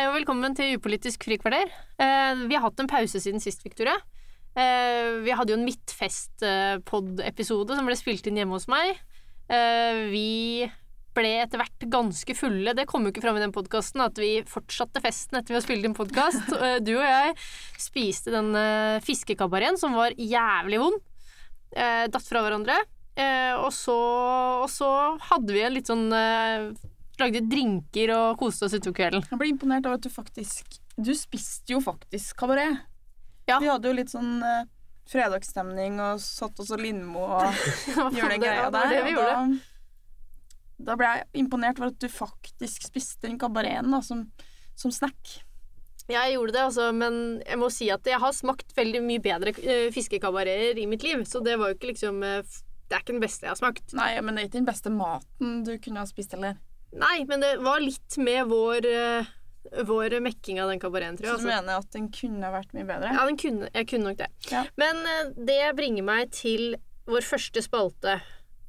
Hei og velkommen til Upolitisk frikvarter. Eh, vi har hatt en pause siden sist, Victoria. Eh, vi hadde jo en Midtfest-pod-episode som ble spilt inn hjemme hos meg. Eh, vi ble etter hvert ganske fulle. Det kom jo ikke fram i den podkasten at vi fortsatte festen etter vi har spilt inn podkast. du og jeg spiste den fiskekabareten som var jævlig vond. Datt fra hverandre. Og, så, og så hadde vi en litt sånn Lagde drinker og koste oss utover kvelden. Jeg ble imponert av at du faktisk Du spiste jo faktisk kabaret. Ja. Vi hadde jo litt sånn eh, fredagsstemning og satt oss og Lindmo og gjorde den det- greia det var der. det vi og da, da ble jeg imponert over at du faktisk spiste den kabareten da, som, som snack. Ja, jeg gjorde det, altså, men jeg må si at jeg har smakt veldig mye bedre uh, fiskekabareter i mitt liv, så det var jo ikke liksom eh, Det er ikke den beste jeg har smakt. Nei, men det er ikke den beste maten du kunne ha spist heller. Nei, men det var litt med vår eh, vår mekking av den kabareten, tror jeg. Så du Altså. mener at den kunne vært mye bedre? Ja, den kunne, jeg kunne nok det. Ja. Men eh, det bringer meg til vår første spalte.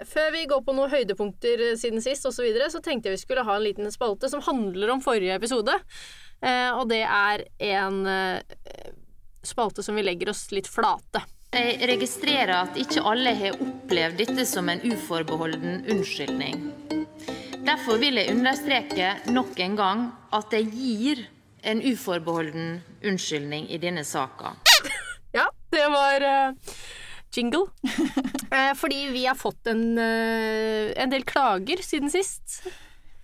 Før vi går på noen høydepunkter eh, siden sist, og så, videre, så tenkte jeg vi skulle ha en liten spalte som handler om forrige episode. Eh, og det er en eh, spalte som vi legger oss litt flate. Jeg registrerer at ikke alle har opplevd dette som en uforbeholden unnskyldning. Derfor vil jeg understreke nok en gang at jeg gir en uforbeholden unnskyldning i denne saka. Ja, det var uh, jingle. Eh, fordi vi har fått en, uh, en del klager siden sist.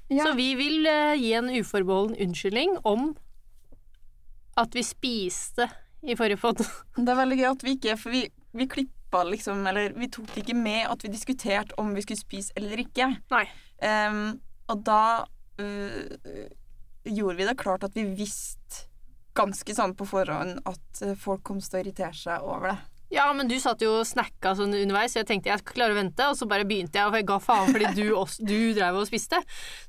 Ja. Så vi vil gi en uforbeholden unnskyldning om at vi spiste i forrige pod. Det er veldig gøy at vi ikke For vi, vi klippa liksom Eller vi tok det ikke med at vi diskuterte om vi skulle spise eller ikke. Nei. Ehm, og da uh, gjorde vi det klart at vi visste ganske sånn på forhånd at øh, folk kom til å irritere seg over det. Ja, men du satt jo og snacka sånn underveis, så jeg tenkte jeg klarer å vente, og så bare begynte jeg, og jeg ga faen fordi du, også, du drev og spiste.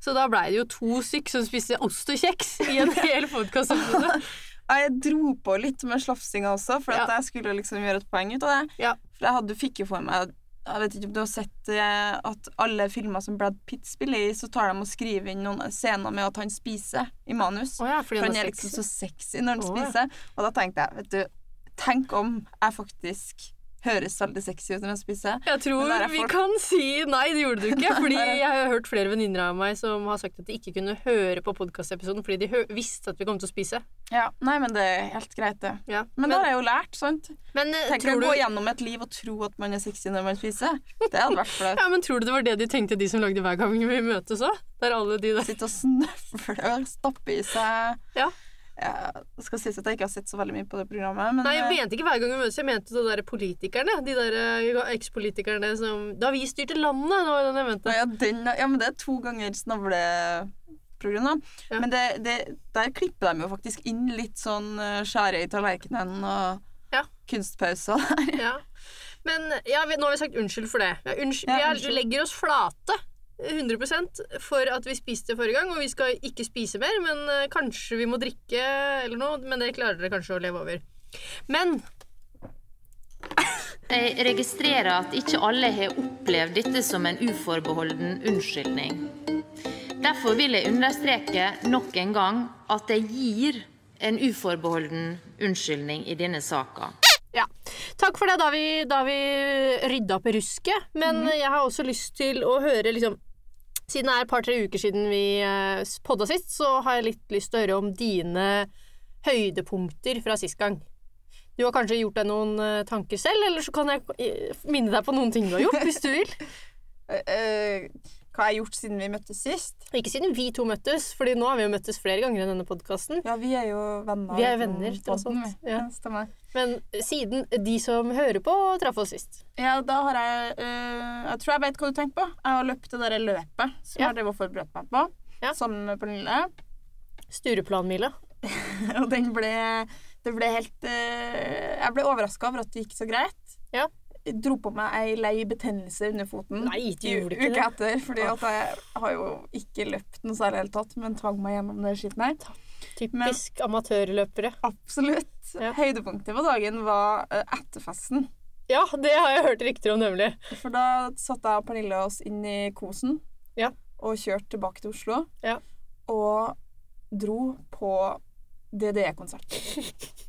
Så da blei det jo to stykk som spiste ost og kjeks i en hel podkastepisode. Jeg dro på litt med slafsinga også, for at Ja. jeg skulle liksom gjøre et poeng ut av det. Ja. For jeg hadde, fikk jo for meg Jeg vet ikke om du har sett eh, at alle filmer som Brad Pitt spiller i, så tar de og skriver inn noen scener med at han spiser i manus. Oh ja, For han er liksom så sexy når han oh, spiser. Og da tenkte jeg, vet du Tenk om jeg faktisk høres veldig sexy ut når jeg spiser. Jeg tror Men vi kan si nei, det gjorde du ikke. Fordi jeg har hørt flere venninner av meg som har sagt at de ikke kunne høre på podkastepisoden fordi de visste at vi kom til å spise. Ja, Nei, men det er helt greit, det. Ja. Men, da har jeg jo lært, sant? men, eh, Tenk å du... gå gjennom et liv og tro at man er sexy når man spiser. Det hadde vært flaut. ja, men tror du det var det de tenkte, de som lagde hver gang vi møtes òg? Der alle de der Sitte og snøfle og stappe i seg Ja. Det skal sies at jeg ikke har sett så veldig mye på det programmet, men Nei, jeg eh, mente ikke hver gang vi møtes, jeg mente de der politikerne. De der eh, ekspolitikerne som Da vi styrte landet, det var den jeg mente. ja, den, ja, men det er to ganger snavleprogram, da. Ja. Men det, det, der klipper de jo faktisk inn litt sånn uh, skjære i tallerkenen og Ja. kunstpauser. Ja. Men ja, vi, nå har vi sagt unnskyld for det. Ja, unnskyld, Ja, vi unnskyld. legger oss flate. 100 for at vi spiste forrige gang, og vi skal ikke spise mer. Men eh, kanskje vi må drikke eller noe. Men det klarer dere kanskje å leve over. Men Jeg registrerer at ikke alle har opplevd dette som en uforbeholden unnskyldning. Derfor vil jeg understreke nok en gang at jeg gir en uforbeholden unnskyldning i denne saka. ja. Takk for det. Da vi, da vi rydda opp i rusket. Men Mhm. jeg har også lyst til å høre liksom Siden det er et par-tre uker siden vi uh, podda sist, så har jeg litt lyst til å høre om dine høydepunkter fra sist gang. Du har kanskje gjort deg noen eh, tanker selv, eller så kan jeg eh, minne deg på noen ting du har gjort, hvis du vil. Eh, jeg har gjort siden vi møttes sist? Ikke siden vi to møttes, Fordi nå har vi jo møttes flere ganger i denne podkasten. Ja, vi er jo venner. Vi er venner, tross alt. Ja. Ja, stemmer. Men siden de som hører på, traff oss sist. Ja, da har jeg eh, Jeg tror jeg vet hva du tenker på. Jeg har løpt det derre løpet som Ja. jeg drev og forberedt meg på, Ja. sammen med Pernille. Stureplanmila. Og den ble Det ble helt eh, Jeg ble overraska over at det gikk så greit. Ja. Dro på meg ei lei betennelse under foten Nei, du gjorde ikke uka etter, fordi at jeg har jo ikke løpt noe særlig i det hele tatt, men tvang meg gjennom det skitten her. Typisk amatørløpere. Absolutt. Ja. Høydepunktet på dagen var eh, etterfesten. Ja, det har jeg hørt rykter om, nemlig. For da satte jeg og Pernille oss inn i kosen Ja. og kjørte tilbake til Oslo. Ja. Og dro på DDE-konsert.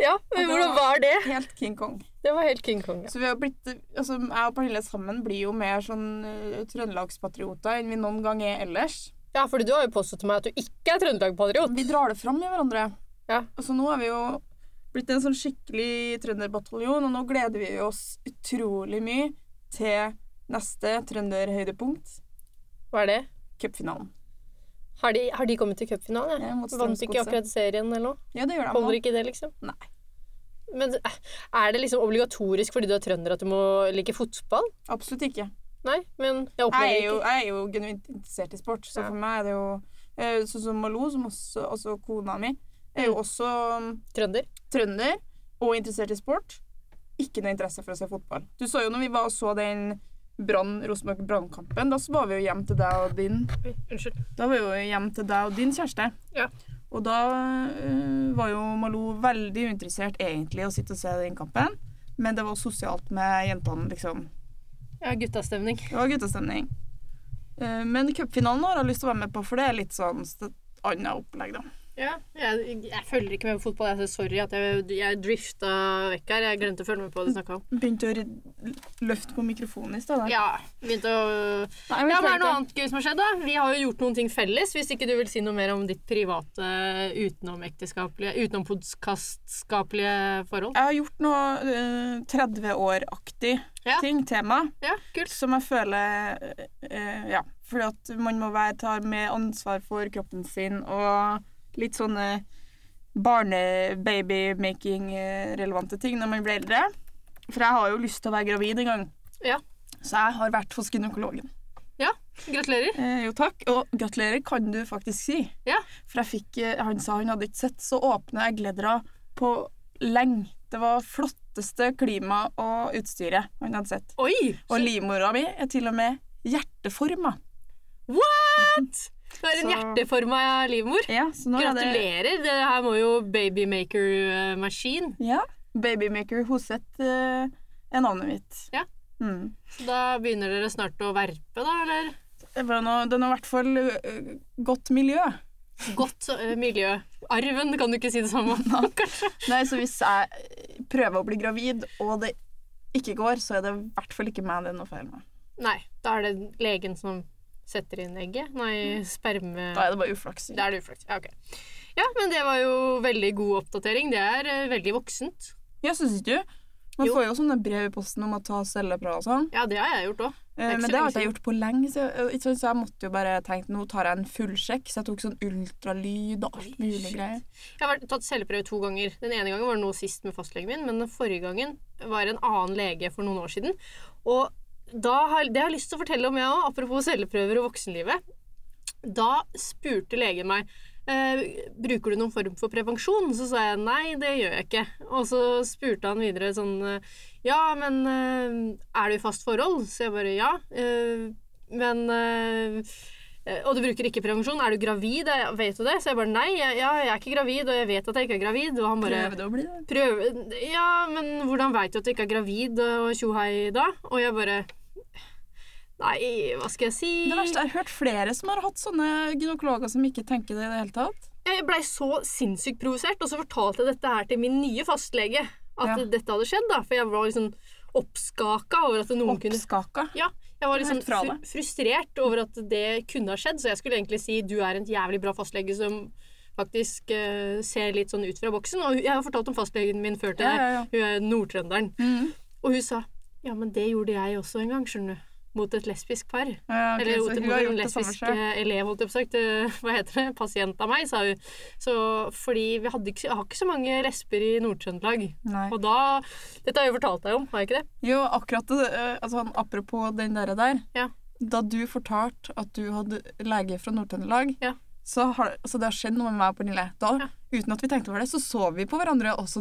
Ja, men hvordan var det? Helt King Kong. Det var helt King Kong, ja. Så vi har blitt, altså Jeg og Pernille sammen blir jo mer sånn uh, trøndelagspatrioter enn vi noen gang er ellers. Ja, fordi du har jo påstått til meg at du ikke er Trøndelag-patriot. Vi drar det fram i hverandre. Ja. Altså Nå har vi jo blitt en sånn skikkelig trønderbataljon, og nå gleder vi oss utrolig mye til neste trønderhøydepunkt, Hva er det? cupfinalen. Har de, har de kommet til cupfinalen? Vant ikke akkurat serien eller noe? Ja, det gjør de Holder nå. ikke det, liksom? Nei. Men eh, er det liksom obligatorisk fordi du er trønder at du må like fotball? Absolutt ikke. Nei, men jeg Jeg opplever er jo, ikke jeg er jo genuint interessert i sport, så Ja. for meg er det jo eh, Sånn som Malou, som også, også kona mi, er jo Mm. også um, trønder. trønder og interessert i sport. Ikke noe interesse for å se fotball. Du så jo når vi var og så den Brann- Rosenborg-Brannkampen, da så var vi jo hjem til deg og din Oi, Unnskyld. Da var vi jo hjem til deg og din kjæreste. Ja. Og da eh, var jo Malou veldig uinteressert egentlig å sitte og se den kampen. Men det var sosialt med jentene, liksom. Ja, guttastemning. Det var guttastemning. Uh, men cupfinalen har jeg lyst til å være med på, for det er litt sånn annet opplegg, da. Ja, jeg, jeg følger ikke med på fotball. Jeg, sorry at jeg, jeg drifta vekk her. Jeg glemte å følge med på hva du snakka om. Begynte å løfte på mikrofonen i stedet. Ja, begynte å Nei, Ja, men er det noe annet gøy som har skjedd, da? Vi har jo gjort noen ting felles, hvis ikke du vil si noe mer om ditt private utenomekteskapelige Utenompodkastskapelige forhold. Jeg har gjort noe uh, 30 år-aktig Ja. ting, tema, Ja, kult. som jeg føler uh, Ja, fordi at man må være, ta med ansvar for kroppen sin og litt sånne barne-baby-making-relevante ting når man blir eldre. For jeg har jo lyst til å være gravid en gang. Ja. Så jeg har vært hos gynekologen. Gratulerer. Eh, jo, takk. Og gratulerer kan du faktisk si. Ja. For jeg fikk eh, Han sa han hadde ikke sett så åpne eggledere på lenge. Det var flotteste klima og utstyret han hadde sett. Oi! Og livmora mi er til og med hjerteforma. What?! Du er en Så- hjerteforma livmor. Ja, så nå er det Gratulerer. Det her må jo babymaker-maskin. Ja. Babymaker Hoseth eh, er navnet mitt. Ja. Mm. Da begynner dere snart å verpe, da, eller? Noe, det er i hvert fall eh, godt miljø. Godt uh, miljø. Arven, kan du ikke si det samme om, kanskje? Nei, så hvis jeg prøver å bli gravid, og det ikke går, så er det i hvert fall ikke meg det er noe feil med. Nei, da er det legen som setter inn egget. Nei, sperme... Da er det bare uflaks. Da er det uflaks. Ja, ok. Ja, men det var jo veldig god oppdatering. Det er øh, veldig voksent. Ja, syns ikke du? Man Jo. får jo sånne brev i posten om å ta celleprøver og sånn. Ja, det har jeg gjort òg. Eh, ikke Men så det har ikke jeg gjort på lenge, så, jeg, ikke sant, så jeg måtte jo bare tenke nå tar jeg en fullsjekk. Så jeg tok sånn ultralyd og alt mulig greier. Jeg har vært, tatt celleprøve to ganger. Den ene gangen var det nå sist med fastlegen min, men den forrige gangen var en annen lege for noen år siden. Og har, det har jeg lyst til å fortelle om, jeg òg, apropos celleprøver og voksenlivet. Da spurte legen meg eh, bruker du noen form for prevensjon. Så sa jeg nei, det gjør jeg ikke. Og så spurte han videre sånn eh, ja, men eh, er du i fast forhold? Så jeg bare ja. eh, men Og du bruker ikke prevensjon. Er du gravid? Jeg, vet du det? Så jeg bare nei, jeg, ja, jeg er ikke gravid, og jeg vet at jeg ikke er gravid. Og han bare Prøvde å bli det. prøve Ja, men hvordan veit du at du ikke er gravid og tjohei da? Og jeg bare Nei, hva skal jeg si? Det verste, Jeg har hørt flere som har hatt sånne gynekologer som ikke tenker det i det hele tatt. Jeg blei så sinnssykt provosert, og så fortalte jeg dette her til min nye fastlege. At Ja. dette hadde skjedd, da. For jeg var liksom oppskaka over at noen kunne Oppskaka. Ja, jeg var liksom fr frustrert over at det kunne ha skjedd, så jeg skulle egentlig si du er en jævlig bra fastlege som faktisk uh, ser litt sånn ut fra boksen. Og jeg har fortalt om fastlegen min før til Ja, ja, ja. Hun er nordtrønderen. Mm. Og hun sa ja, men det gjorde jeg også en gang, skjønner du. Mot et lesbisk par. Ja, ok, Eller mot, en lesbisk eh, elev, holdt jeg på sagt. Eh, Hva heter det? Pasient av meg, sa hun. Så fordi vi hadde ikke, har ikke så mange lesber i Nord-Trøndelag. Og da Dette har jeg jo fortalt deg om, har jeg ikke det? Jo, akkurat det, eh, altså, apropos den derre der Ja. Da du fortalte at du hadde lege fra Nord-Trøndelag, Ja. så, har, så det har skjedd noe med meg og Pernille. Da, Ja. uten at vi tenkte over det, så så vi på hverandre, og så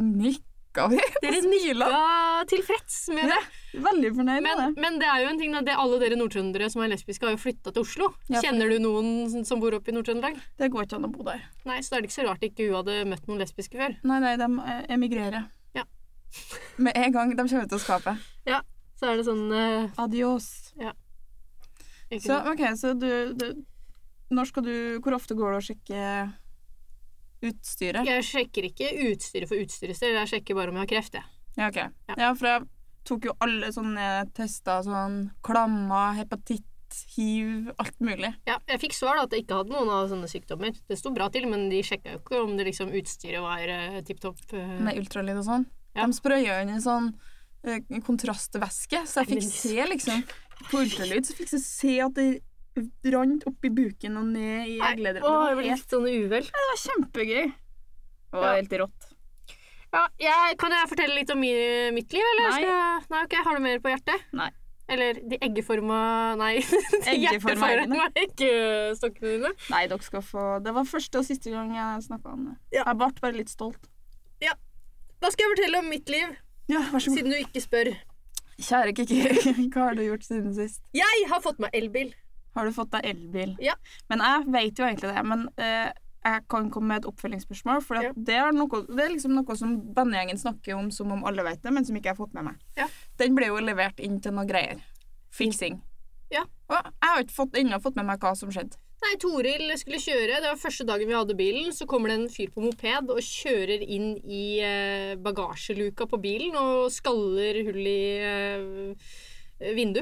nikka vi. Dere nikka tilfreds med det. Ja, veldig fornøyd med det. men det er jo en ting da, det, alle dere nordtrøndere som er lesbiske, har jo flytta til Oslo. Ja, for- Kjenner du noen som- som bor oppe i Nord-Trøndelag? Det går ikke an å bo der. Nei, så da er det ikke så rart ikke hun hadde møtt noen lesbiske før. Nei, nei, de eh, emigrerer. Ja. Med en gang de kommer ut av skapet. Så er det sånn uh... Adios. ikke Så, ok, så du, du når skal du Hvor ofte går du og sjekker utstyret? Jeg sjekker ikke utstyret for utstyrets del, jeg sjekker bare om jeg har kreft. jeg. Ja, okay. Ja. Ja, for jeg tok jo alle sånne tester, sånn klammer, hepatitt, hiv, alt mulig. Ja, jeg fikk svar da at jeg ikke hadde noen av sånne sykdommer. Det sto bra til, men de sjekka jo ikke om det liksom utstyret var uh, tipp topp. Uh... Med ultralyd og sånn. Ja. De sprøya inn i sånn uh, kontrastvæske, så jeg fikk se liksom På ultralyd så fikk jeg se at det rant opp i buken og ned i egglederen. Det var helt- sånn uvel. Det var kjempegøy. Det var Ja. helt rått. Ja, jeg, kan jeg fortelle litt om mitt liv, eller? Nei. Jeg, nei, okay. Har du mer på hjertet? Nei. Eller de eggeforma Nei, de hjerteforma eggestokkene dine. Nei, dere skal få Det var første og siste gang jeg snakka om det. Ja. Jeg ble bare litt stolt. Da skal jeg fortelle om mitt liv, Ja, vær så god. siden du ikke spør. Kjære Kiki, hva har du gjort siden sist? Jeg har fått meg elbil. Har du fått deg elbil? Ja. Men jeg vet jo egentlig det. Men eh, jeg kan komme med et oppfølgingsspørsmål. For Ja. det, er noe, det er liksom noe som bandegjengen snakker om som om alle vet det, men som ikke jeg har fått med meg. Ja. Den ble jo levert inn til noe greier. Fiksing. Ja. Og jeg har ikke fått, ennå fått med meg hva som skjedde. Nei, Toril skulle kjøre. Det var første dagen vi hadde bilen. Så kommer det en fyr på moped og kjører inn i eh, bagasjeluka på bilen og skaller hull i eh, vindu.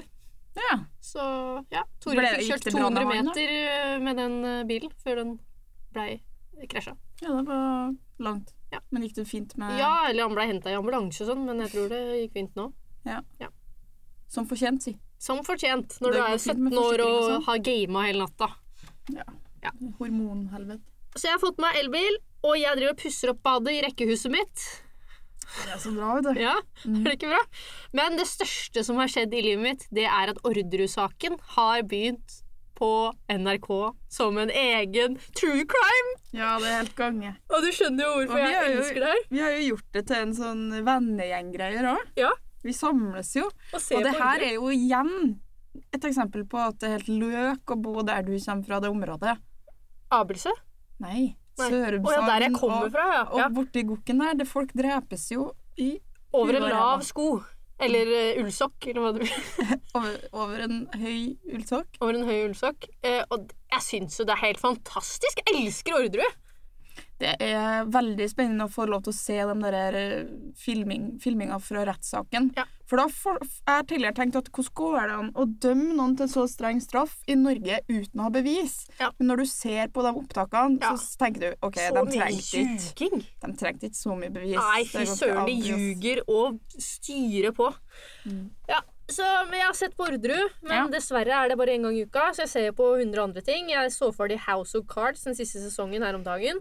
Ja. Så ja, Tore fikk kjørt det bra med 200 meter eh, med den eh, bilen før den blei krasja. ja, det var langt. Ja. Men gikk det fint med Ja, eller han blei henta i ambulanse og sånn, men jeg tror det gikk fint nå. Som fortjent, si. Som fortjent, når du er 17 år og og sånn. har gama hele natta. Hormonhelvete. Så jeg har fått meg elbil, og jeg driver og pusser opp badet i rekkehuset mitt. Det er så bra, vet du. Ja, Mm. er det ikke bra? Men det største som har skjedd i livet mitt, det er at Orderud-saken har begynt på NRK som en egen true crime. Ja, det er helt gange. Og du skjønner jo hvorfor jeg jo- elsker det her. Vi har jo gjort det til en sånn vennegjenggreier òg. Ja. Vi samles jo. Og, Og det her er jo igjen et eksempel på at det er helt løk å bo der du kommer fra, det området. Abelse? Nei. Sørumsand. oh, ja, der jeg kommer og, fra, ja. og ja. borti Gokken der, det folk drepes jo i, Over en lav sko. Eller uh, ullsokk, eller hva det blir. over, over en høy ullsokk. Over en høy ullsokk. Uh, og jeg syns jo det er helt fantastisk. Jeg elsker Orderud. Det er veldig spennende å få lov til å se de der eh, filming, filminga fra rettssaken. Ja. For da for, jeg har tidligere tenkt at hvordan går det an å dømme noen til så streng straff i Norge uten å ha bevis? Ja. Men når du ser på de opptakene, Ja. så tenker du OK, Så de trengte ikke. De trengte ikke så mye bevis. Nei, fy søren, de ljuger og styrer på. Mm. Ja, så Jeg har sett Borderud, men Ja. dessverre er det bare én gang i uka. Så jeg ser på 100 andre ting. Jeg så for de House of Cards den siste sesongen her om dagen.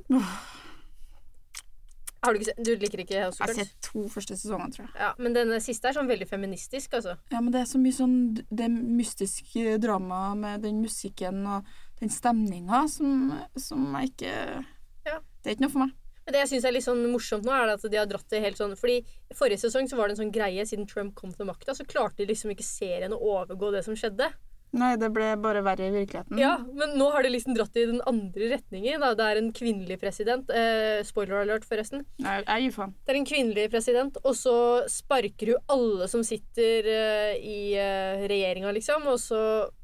Har Du ikke sett? Du liker ikke House of Cards? Jeg har sett to første sesonger, tror jeg. Ja, Men den siste er sånn veldig feministisk, altså. Ja, men det er så mye sånn Det mystiske dramaet med den musikken og den stemninga som, som jeg ikke Ja. Det er ikke noe for meg. Men det jeg syns er litt sånn morsomt nå, er at de har dratt det helt sånn Fordi forrige sesong så var det en sånn greie, siden Trump kom til makta, så klarte de liksom ikke serien å overgå det som skjedde. Nei, det ble bare verre i virkeligheten. Ja, men nå har de liksom dratt det i den andre retningen. Da. Det er en kvinnelig president. Eh, spoiler alert, forresten. Nei, jeg gir faen. Det er en kvinnelig president, og så sparker hun alle som sitter eh, i eh, regjeringa, liksom. Og så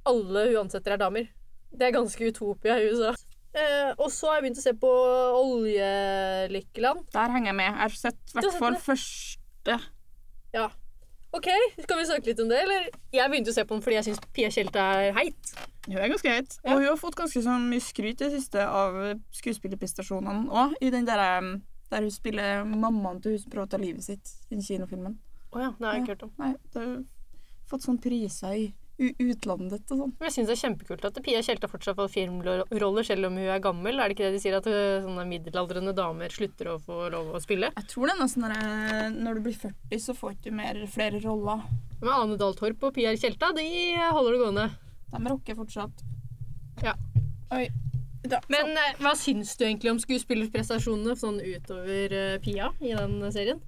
alle hun ansetter, er damer. Det er ganske utopia i USA. Eh, og så har jeg begynt å se på Oljelykkeland. Der henger jeg med. Jeg har sett i hvert fall første Ja. OK, skal vi snakke litt om det, eller? Jeg begynte å se på den fordi jeg syns Pia Tjelta er heit. Hun er ganske heit. Og hun har fått ganske sånn mye skryt i det siste av skuespillerprestasjonene òg. I den der, um, der hun spiller mammaen til hun som prøver å ta livet sitt, i den kinofilmen. Å ja, det har jeg ikke hørt om. Nei, det har fått sånn priser i utlandet og sånn. Men jeg syns det er kjempekult at Pia Tjelta fortsatt får filmroller selv om hun er gammel. Er det ikke det de sier, at øh, sånne middelaldrende damer slutter å få lov å spille? Jeg tror det er nesten når, når du blir 40, så får ikke du mer, flere roller. Men Ane Dahl Torp og Pia Tjelta, de holder det gående. De rocker fortsatt. Ja. Oi. Da, Men eh, hva syns du egentlig om skuespillerprestasjonene sånn utover eh, Pia i den serien?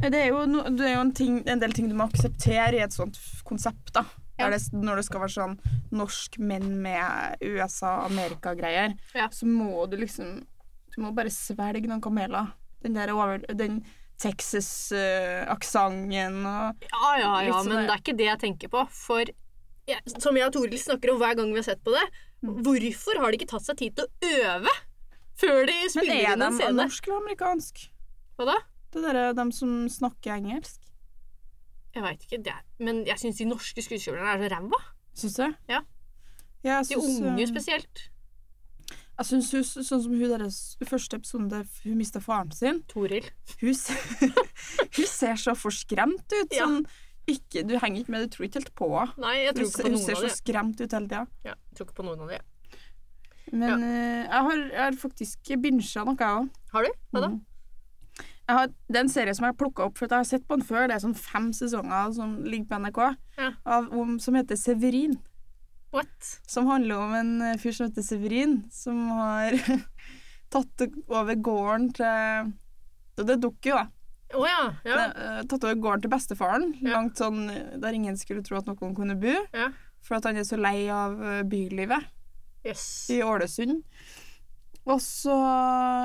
Det er jo, no, det er jo en, ting, en del ting du må akseptere i et sånt konsept. da. Ja. Det, når det skal være sånn norsk menn med USA-Amerika-greier, Ja. så må du liksom Du må bare svelge noen kameler. Den der over, den Texas-aksenten og Ja, ja, ja, sånn men det er ikke det jeg tenker på. For ja, som jeg og Toril snakker om hver gang vi har sett på det, Hvorfor har de ikke tatt seg tid til å øve før de Men spiller er inn de en scene? norsk eller amerikansk? Hva da? Det der dem de som snakker engelsk. Jeg veit ikke. Det er, men jeg syns de norske skuespillerne er så ræva. Syns du? Ja. Ja, De synes, unge eh, spesielt. Jeg syns hun, sånn som hun deres første episoden der hun mista faren sin Toril. Hun, hun ser så forskremt ut. Ja. Sånn, ikke, du henger ikke med, du tror ikke helt på henne. Nei, jeg tror ikke av på hun noen ser så skremt ut hele tida. Ja, jeg tror ikke på noen av de. Men eh, jeg, har, jeg har faktisk bincha noe, jeg òg. Har du? Hva da? Jeg har, det er en serie som jeg har plukka opp, for jeg har sett på den før. Det er sånn fem sesonger som ligger på NRK, Ja. av, om, som heter Severin. What? Som handler om en eh, fyr som heter Severin, som har tatt over gården til Og det dukker jo, da. Oh, ja. ja. Det, eh, tatt over gården til bestefaren, langt sånn eh, der ingen skulle tro at noen kunne bo. Ja. For at han er så lei av bylivet Yes. i Ålesund. Og så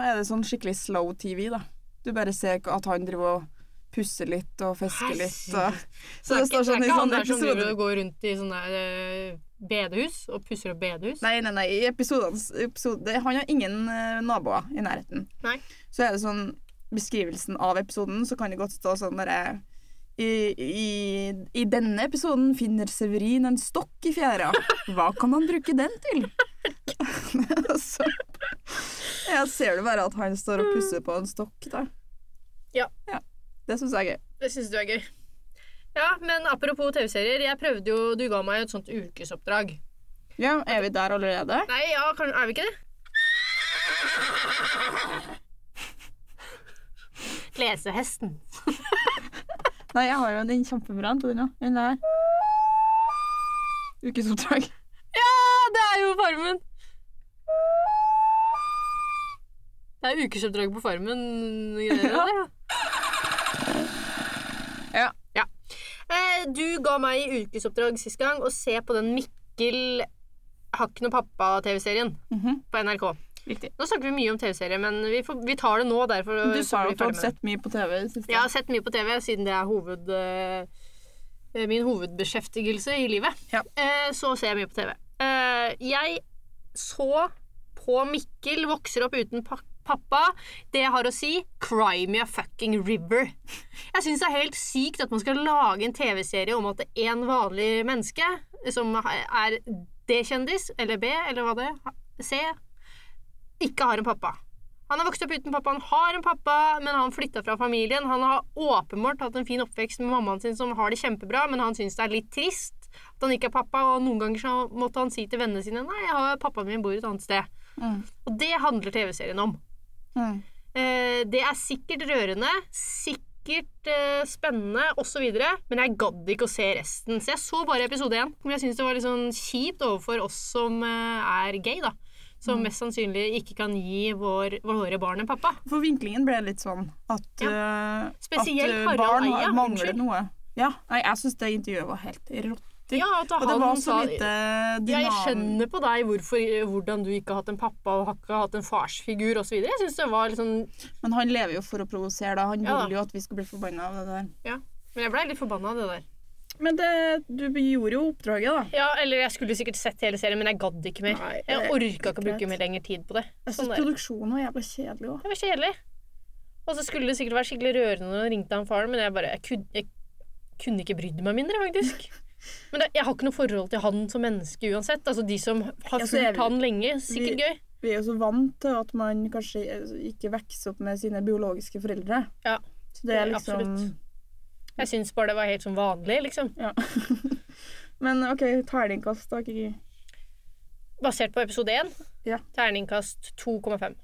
er det sånn skikkelig slow TV, da. Du bare ser at han driver og pusser litt og fisker litt. Og, Så det er ikke, det er ikke han der som driver og går rundt i sånne eh, bedehus og pusser opp bedehus? Nei, nei, nei. I episodens, episode, Han har ingen eh, naboer i nærheten. Nei. Så er det sånn Beskrivelsen av episoden, så kan det godt stå sånn derre i, i, I denne episoden finner Severin en stokk i fjæra. Hva kan han bruke den til? så, jeg ser det bare at han står og pusser på en stokk, der. Ja. Det syns jeg er gøy. Det syns du er gøy. Ja, men apropos TV-serier. Jeg prøvde jo Du ga meg et sånt ukesoppdrag. Ja, Er vi der allerede? Nei, ja, kan, er vi ikke det? Lesehesten. Nei, jeg har jo den kjempebra på. Den der. Ukesoppdrag. Ja, er Farmen! Det er ukesoppdrag på Farmen. det Ja. ja. Eh, Du ga meg ukesoppdrag sist gang å se på den Mikkel Hakken og pappa-TV-serien Mhm, på NRK. Riktig. Nå snakker vi mye om TV-serie, men vi, får, vi tar det nå. Derfor Du sa jo at du hadde sett mye på TV i. Jeg har sett mye på TV, siden det er hoved, uh, min hovedbeskjeftigelse i livet. Ja. Uh, så ser jeg mye på TV. Eh, jeg så på Mikkel vokser opp uten pa pappa. Det jeg har å si cry me a fucking river. Jeg syns det er helt sykt at man skal lage en TV-serie om at en vanlig menneske som er D-kjendis, eller B, eller hva det C, ikke har en pappa. Han har vokst opp uten pappa, han har en pappa, men han flytta fra familien. Han har åpenbart hatt en fin oppvekst med mammaen sin som har det kjempebra, men han syns det er litt trist at han ikke er pappa, og noen ganger så måtte han si til vennene sine Nei, jeg har pappaen min bor et annet sted. Mm. Og det handler TV-serien om. Mm. Eh, det er sikkert rørende, sikkert eh, spennende osv., men jeg gadd ikke å se resten. Så jeg så bare episode én. Men jeg syns det var litt sånn kjipt overfor oss som eh, er gay, da. Som mest sannsynlig ikke kan gi vår, våre barn en pappa. For vinklingen ble litt sånn at, ja. uh, at eh, barn mangler noe. Ja, nei, jeg syns det intervjuet var helt rått. Ja, at Og det var så sa lite ja, Jeg dynam... skjønner på deg hvorfor, hvordan du ikke har hatt en pappa og har ikke hatt en farsfigur osv. Jeg syns det var litt sånn Men han lever jo for å provosere, da. Han Ja ville jo at vi skulle bli forbanna av det der. Ja. Men jeg blei litt forbanna av det der. Men det, du gjorde jo oppdraget, da. Ja, eller jeg skulle sikkert sett hele serien, men jeg gadd ikke mer. Nei, Jeg orka ikke å bruke mer lenger tid på det. Jeg syns sånn produksjonen var jævla kjedelig òg. Det var kjedelig. Og så skulle det sikkert være skikkelig rørende når han ringte han faren, men jeg bare jeg kunne, jeg kunne ikke brydd meg mindre, faktisk. Men det, jeg har ikke noe forhold til han som menneske uansett. Altså De som har Ja, er fulgt vi- han lenge, sikkert vi- gøy. Vi er jo så vant til at man kanskje ikke vokser opp med sine biologiske foreldre. Ja, Så det er liksom absolutt. Jeg syns bare det var helt som vanlig, liksom. Ja. Men OK, terningkast, da, Kiki. Basert på episode 1. Ja. Terningkast 2,5.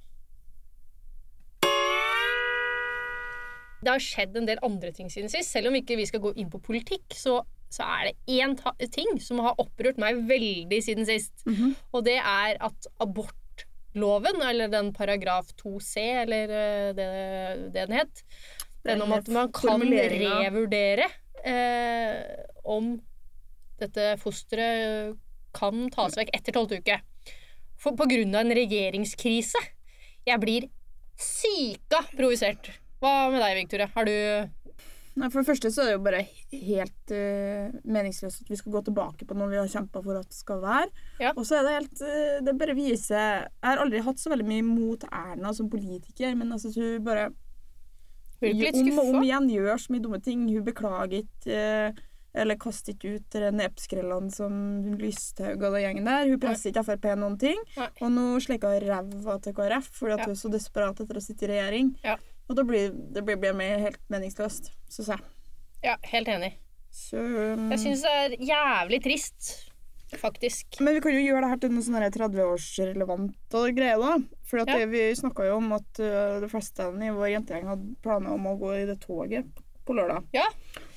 Det har skjedd en del andre ting siden sist. Selv om ikke vi skal gå inn på politikk, så, så er det én ting som har opprørt meg veldig siden sist. Mhm. Og det er at abortloven, eller den paragraf 2c, eller eh, det, det den het Den om at man kan revurdere eh, om dette fosteret kan tas vekk etter tolvte uke. For, på grunn av en regjeringskrise. Jeg blir syka provosert. Hva med deg, Victoria? Har du For det første så er det jo bare helt uh, meningsløst at vi skal gå tilbake på noe vi har kjempa for at det skal være. Ja. Og så er det helt uh, Det bare viser Jeg har aldri hatt så veldig mye mot Erna som politiker, men altså, hun bare om og om igjen gjør så mye dumme ting. Hun beklager ikke uh, eller kaster ikke ut nepskrellene som Lysthaug og den gjengen der. Hun presser ikke Frp noen ting. Nei. Og nå slikker hun ræva til KrF fordi Ja. hun er så desperat etter å sitte i regjering. Ja. Og da blir det blir, blir mer helt meningsløst, syns jeg. Ja, helt enig. Så um, Jeg syns det er jævlig trist, faktisk. Men vi kan jo gjøre det her til noe sånn 30-årsrelevant og greie, da. For Ja. det, vi snakka jo om at uh, de fleste i vår jentegjeng hadde planer om å gå i det toget på lørdag. Ja.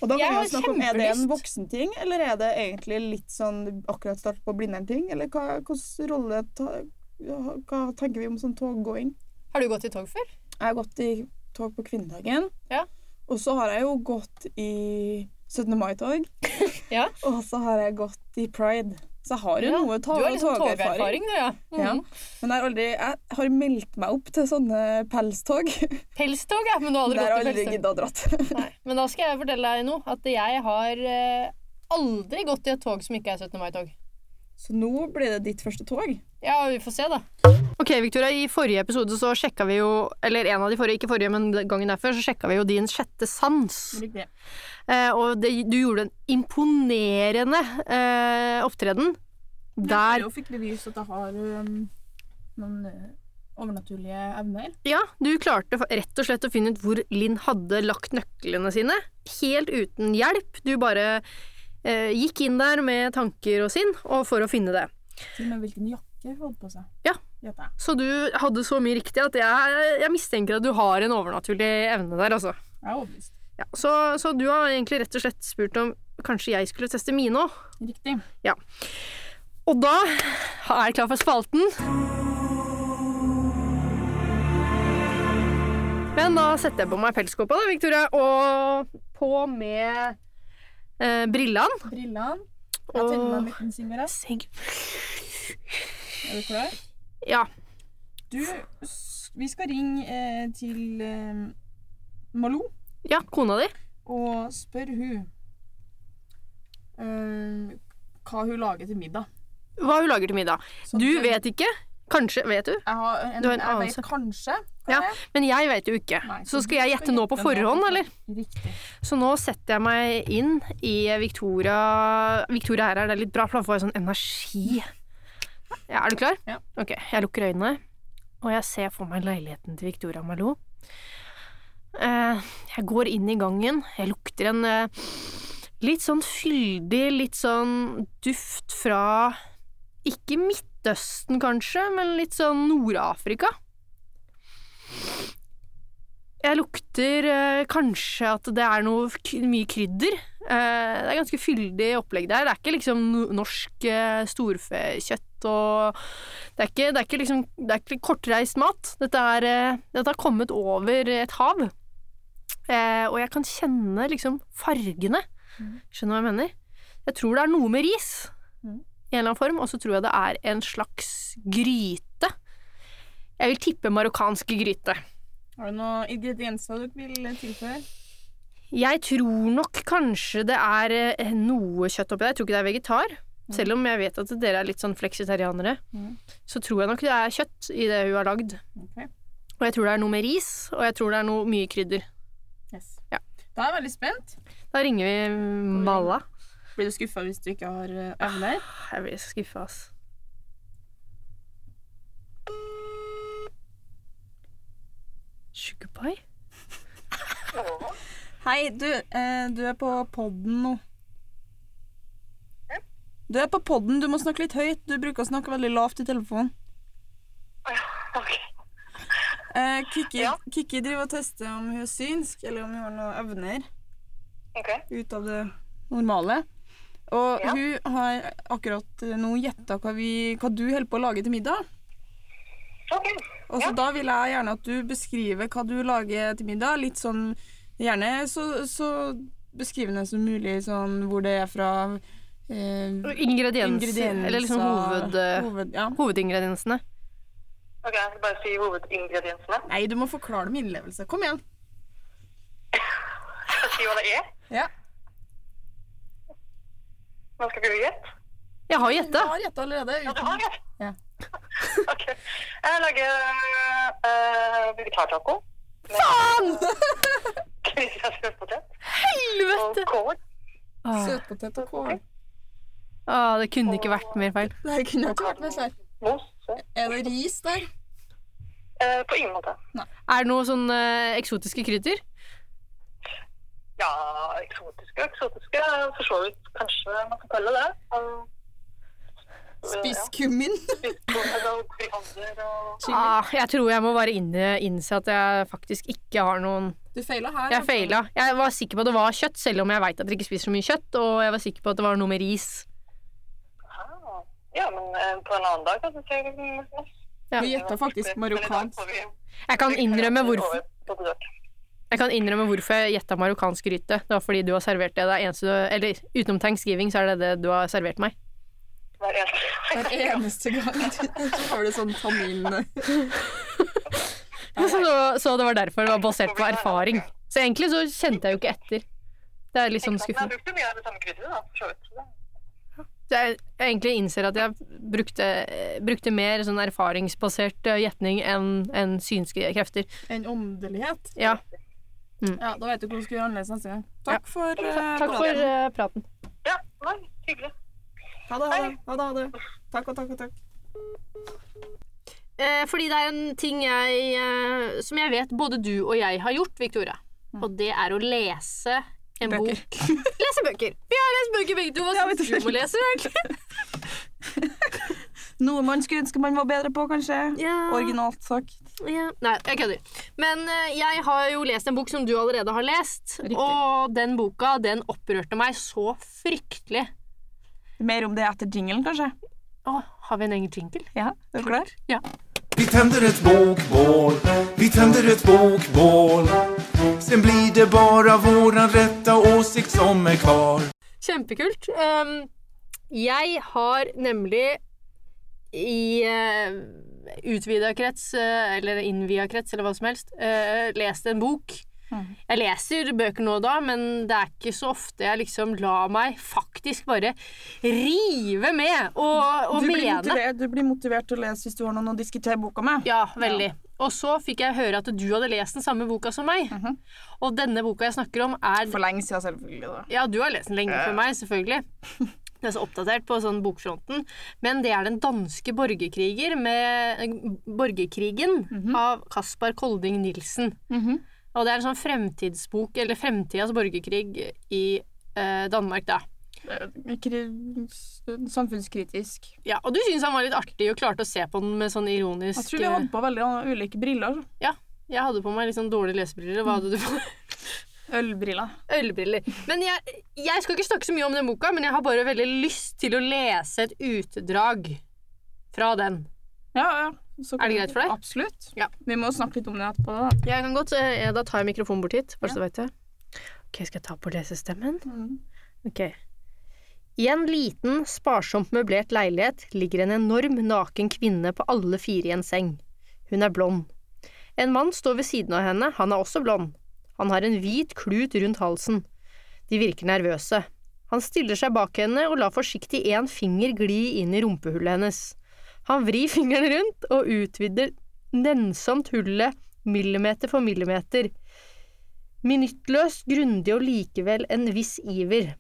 Og da kan vi jo snakke om, Er det en voksenting, eller er det egentlig litt sånn akkurat start på Blindern-ting? Eller hva, hvilken rolle ta, Hva tenker vi om sånn toggåing? Har du gått i tog før? Jeg har gått i tog på kvinnedagen. Ja. Og så har jeg jo gått i 17. mai-tog. Ja. Og så har jeg gått i pride. Så jeg har jo Ja, noe tog og liksom togerfaring. togerfaring, du, ja. Ja. Mhm. Men jeg har aldri Jeg har meldt meg opp til sånne pelstog. Pelstog, ja. Men du har aldri gått i aldri pelstog. gidda å dratt. Nei. Men da skal jeg fortelle deg noe. At jeg har eh, aldri gått i et tog som ikke er 17. mai-tog. Så nå blir det ditt første tog. Ja, vi får se, da. Ok, Victoria, I forrige episode så sjekka vi jo Eller en av de forrige, ikke forrige, men gangen derfor, så sjekka vi jo din sjette sans. Riktig. Eh, og det, du gjorde en imponerende eh, opptreden. Der Jeg fikk bevist at jeg har um, noen uh, overnaturlige evner. Ja, du klarte rett og slett å finne ut hvor Linn hadde lagt nøklene sine. Helt uten hjelp. Du bare eh, gikk inn der med tanker og sinn, og for å finne det. Til og med hvilken jakke hun hadde på seg. Ja. Så du hadde så mye riktig at jeg, jeg mistenker at du har en overnaturlig evne der, altså. Jeg er overbevist. Ja, så, så du har egentlig rett og slett spurt om kanskje jeg skulle teste mine òg. Riktig. Og da er jeg klar for spalten. Men da setter jeg på meg pelskåpa, da, Victoria, og på med eh, brillene. Brillene. Jeg tenner meg en Og liten sigarett. Er du klar? Ja. Du, vi skal ringe eh, til eh, Malou ja, kona di. og spørre hun eh, hva hun lager til middag. Hva hun lager til middag. Sånn Du at- vet ikke. Kanskje vet du. Jeg har en, Du har en jeg anelse. vet kanskje. hva Ja, det er. Men jeg vet jo ikke. Nei, Så skal jeg gjette nå på forhånd, eller? Riktig. Så nå setter jeg meg inn i Victoria Victoria her er det litt bra, for da får jeg sånn energi. Ja, er du klar? Ja. Ok, jeg lukker øynene, og jeg ser for meg leiligheten til Victoria Malou. Eh, jeg går inn i gangen. Jeg lukter en eh, litt sånn fyldig, litt sånn duft fra Ikke Midtøsten, kanskje, men litt sånn Nord-Afrika. Jeg lukter eh, kanskje at det er noe mye krydder. Eh, det er ganske fyldig opplegg der. Det er ikke liksom norsk eh, storfekjøtt og det er, ikke, det, er ikke liksom, det er ikke kortreist mat. Dette, er, eh, dette har kommet over et hav. Eh, og jeg kan kjenne liksom fargene. Skjønner du hva jeg mener? Jeg tror det er noe med ris mm. i en eller annen form, og så tror jeg det er en slags gryte. Jeg vil tippe marokkansk gryte. Har du noen ingredienser du vil tilføre? Jeg tror nok kanskje det er eh, noe kjøtt oppi der. Jeg tror ikke det er vegetar. Selv om jeg vet at dere er litt sånn fleksitarianere, Mhm. så tror jeg nok det er kjøtt i det hun har lagd. Okay. Og jeg tror det er noe med ris, og jeg tror det er noe mye krydder. Yes. Ja. Da er jeg veldig spent. Da ringer vi Malla. Blir du skuffa hvis du ikke har eh, evner? Jeg blir skuffa, ass. Sugarpie? Hei, du, eh, du er på podden nå. Du er på podden, du må snakke litt høyt. Du bruker å snakke veldig lavt i telefonen. Ok. Eh, Kikki, Ja. Kikki driver og tester om hun er synsk, eller om hun har noen evner okay. ut av det normale. Og Ja. hun har akkurat nå gjetta hva, hva du holder på å lage til middag. Ok. Og så Ja. da vil jeg gjerne at du beskriver hva du lager til middag. Litt sånn Gjerne så, så beskrivende som mulig, sånn hvor det er fra eh, Ingredienser. Eller liksom hoved, hoved ja. hovedingrediensene. Ok, jeg skal bare si hovedingrediensene. Nei, du må forklare det med innlevelse. Kom igjen. si hva det er? Ja. Nå skal ikke du gjette? Jeg har Jeg gjetta. har gjetta allerede. Ja, du har gjett. Ja. ok. Jeg lager uh, vegetartaco. Faen! Og Helvete! kål. Ah. Søtpotet og kål. Åh, det kunne ikke vært mer feil. Det kunne ikke vært mer feil. Er det ris der? Eh, på ingen måte. Er det noe sånn eh, eksotiske krydder? Ja, eksotiske eksotiske. For så vidt kanskje man kan kalle det. Um, Spisskummin. Chili. Ah, jeg tror jeg må bare inne, innse at jeg faktisk ikke har noen Du feila her. Jeg altså. feila. Jeg var sikker på at det var kjøtt, selv om jeg veit at dere ikke spiser så mye kjøtt. Og jeg var sikker på at det var noe med ris. Ja, men eh, på en annen dag kan du se Ja. Vi gjetta faktisk marokkansk. Jeg kan innrømme hvorfor Jeg kan innrømme hvorfor jeg gjetta marokkansk gryte. Det var fordi du har servert det. det eneste du, eller utenom thanksgiving, så er det det du har servert meg. Hver eneste Hver eneste gang så har du sånn tannin Så, så det var derfor det var basert på erfaring. Så egentlig så kjente jeg jo ikke etter. Det er litt sånn Jeg skuffende. Jeg, jeg egentlig innser at jeg brukte, brukte mer sånn erfaringsbasert eh, gjetning enn en synske krefter. Enn åndelighet. Ja. Ja, da vet du hvordan du skal gjøre annerledes neste gang. Takk for uh, Takk for praten. eh, praten. Ja, nei, hyggelig. Ha det, ha det. Ha det, ha det. Takk og takk og takk. Eh, fordi det er en ting jeg eh, som jeg vet både du og jeg har gjort, Victoria. Og det er å lese en Bøker. bok. lese bøker! Vi har lest bøker begge to. Hva syns du. om å lese? egentlig? Noe man skulle ønske man var bedre på, kanskje. Ja. Originalt sagt. Yeah. Nei, jeg kødder. Men uh, jeg har jo lest en bok som du allerede har lest. Riktig. Og den boka den opprørte meg så fryktelig. Mer om det etter jinglen, kanskje. Å, har vi en egen jingle? Ja, er du klar? Ja. Vi tänder ett bokbål, vi tänder ett bokbål Sen blir det bara våran rätta åsikt som är kvar Kjempekult. Um, jeg har nemlig i uh, utvida krets, uh, eller innvia krets, eller hva som helst, uh, lest en bok. Jeg leser bøker nå og da, men det er ikke så ofte jeg liksom lar meg faktisk bare rive med og, og Du blir, mene. motivert, du blir motivert til å lese hvis du har noen å diskutere boka med. Ja, veldig. Og så fikk jeg høre at du hadde lest den samme boka som meg. Mhm. Og denne boka jeg snakker om, er For lenge siden, selvfølgelig. da. Ja, du har lest den lenge før meg, selvfølgelig. Du er så oppdatert på sånn bokfronten. Men det er den danske borgerkriger med Borgerkrigen av Kaspar Kolding Nilsen. Mhm. Og det er en sånn fremtidsbok, eller fremtidas borgerkrig i eh, Danmark, da. Eh, Samfunnskritisk. Ja, Og du syns han var litt artig og klarte å se på den med sånn ironisk Jeg tror vi hadde på veldig ulike briller. Ja. Jeg hadde på meg litt sånn dårlige lesebriller. Hva hadde du på? Ølbriller. Ølbriller. Men jeg, jeg skal ikke snakke så mye om den boka, men jeg har bare veldig lyst til å lese et utdrag fra den. Ja, ja. Er det greit for deg? Absolutt. Ja. Vi må snakke litt om det etterpå. da. Jeg kan godt, jeg, Da tar jeg mikrofonen bort hit, bare så du vet det. Ok, Skal jeg ta på lesestemmen? Mm. Ok. I en liten, sparsomt møblert leilighet ligger en enorm, naken kvinne på alle fire i en seng. Hun er blond. En mann står ved siden av henne, han er også blond. Han har en hvit klut rundt halsen. De virker nervøse. Han stiller seg bak henne og lar forsiktig én finger gli inn i rumpehullet hennes. Han vrir fingeren rundt og utvider nennsomt hullet millimeter for millimeter. Minuttløst, grundig og likevel en viss iver.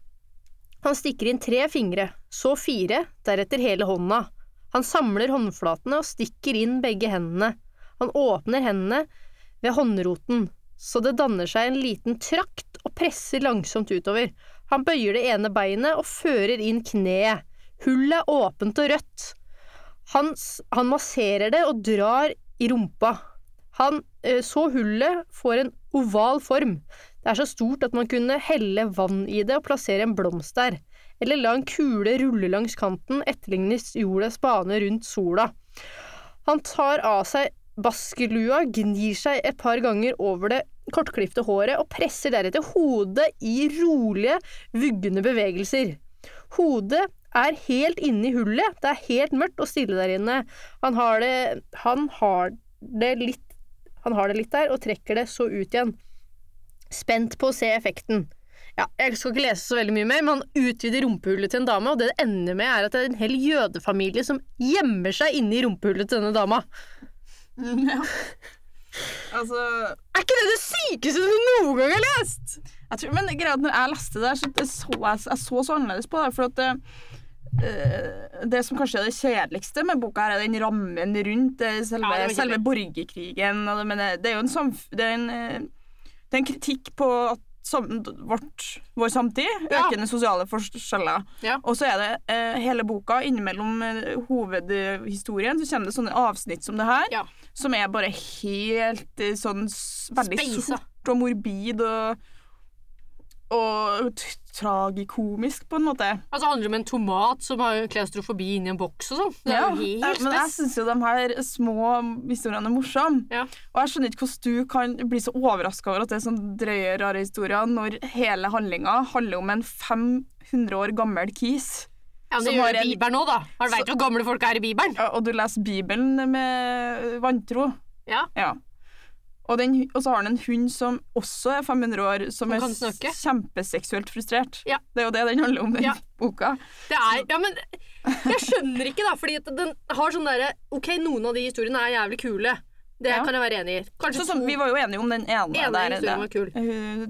Han stikker inn tre fingre, så fire, deretter hele hånda. Han samler håndflatene og stikker inn begge hendene. Han åpner hendene ved håndroten, så det danner seg en liten trakt og presser langsomt utover. Han bøyer det ene beinet og fører inn kneet. Hullet er åpent og rødt. Han, han masserer det og drar i rumpa. Han eh, så hullet får en oval form. Det er så stort at man kunne helle vann i det og plassere en blomst der, eller la en kule rulle langs kanten etterlignes jordas bane rundt sola. Han tar av seg baskelua, gnir seg et par ganger over det kortklipte håret og presser deretter hodet i rolige, vuggende bevegelser. Hodet er helt inne i hullet, det er helt mørkt og stille der inne. Han har det, han har det litt han har det litt der, og trekker det så ut igjen. Spent på å se effekten. Ja, jeg skal ikke lese så veldig mye mer, men han utvider rumpehullet til en dame, og det det ender med, er at det er en hel jødefamilie som gjemmer seg inne i rumpehullet til denne dama. Ja. Altså Er ikke det det sykeste du noen gang har lest?! jeg tror, Men greia at når jeg leste det, så jeg så jeg, jeg så så annerledes på det. For at det, eh, som kanskje er det kjedeligste med boka, her er den rammen rundt selve, Ja, det selve borgerkrigen. Det, men det, det er jo en, samf det er en, eh, det er en kritikk på at sam, vårt, vår samtid. Ja. Økende sosiale forskjeller. Ja. Og så er det eh, hele boka innimellom eh, hovedhistorien, så kommer det sånne avsnitt som det her, som er bare helt eh, sånn veldig Speisa. sort og morbid og og tragikomisk, på en måte. Altså, det handler om en tomat som har klaustrofobi inni en boks og sånn. Ja, men jeg syns jo de her små historiene er morsomme. Ja. Og jeg skjønner ikke hvordan du kan bli så overraska over at det er sånn drøye, rare historier, når hele handlinga handler om en 500 år gammel kis. Ja, men det gjør en- Bibelen òg, da. Har du veit hvor gamle folk er i Bibelen? Ja, Og du leser Bibelen med vantro. Ja. Ja. Og, den, og så har han en hund som også er 500 år, som, er kjempeseksuelt frustrert. Ja. Det er jo det den handler om, den Ja. boka. Det er, ja, men jeg skjønner ikke, da, fordi den har sånn derre Ok, noen av de historiene er jævlig kule. Det Ja. kan jeg være enig i. Kanskje Så, som, vi var jo enige om den ene. ene der, historien var kul.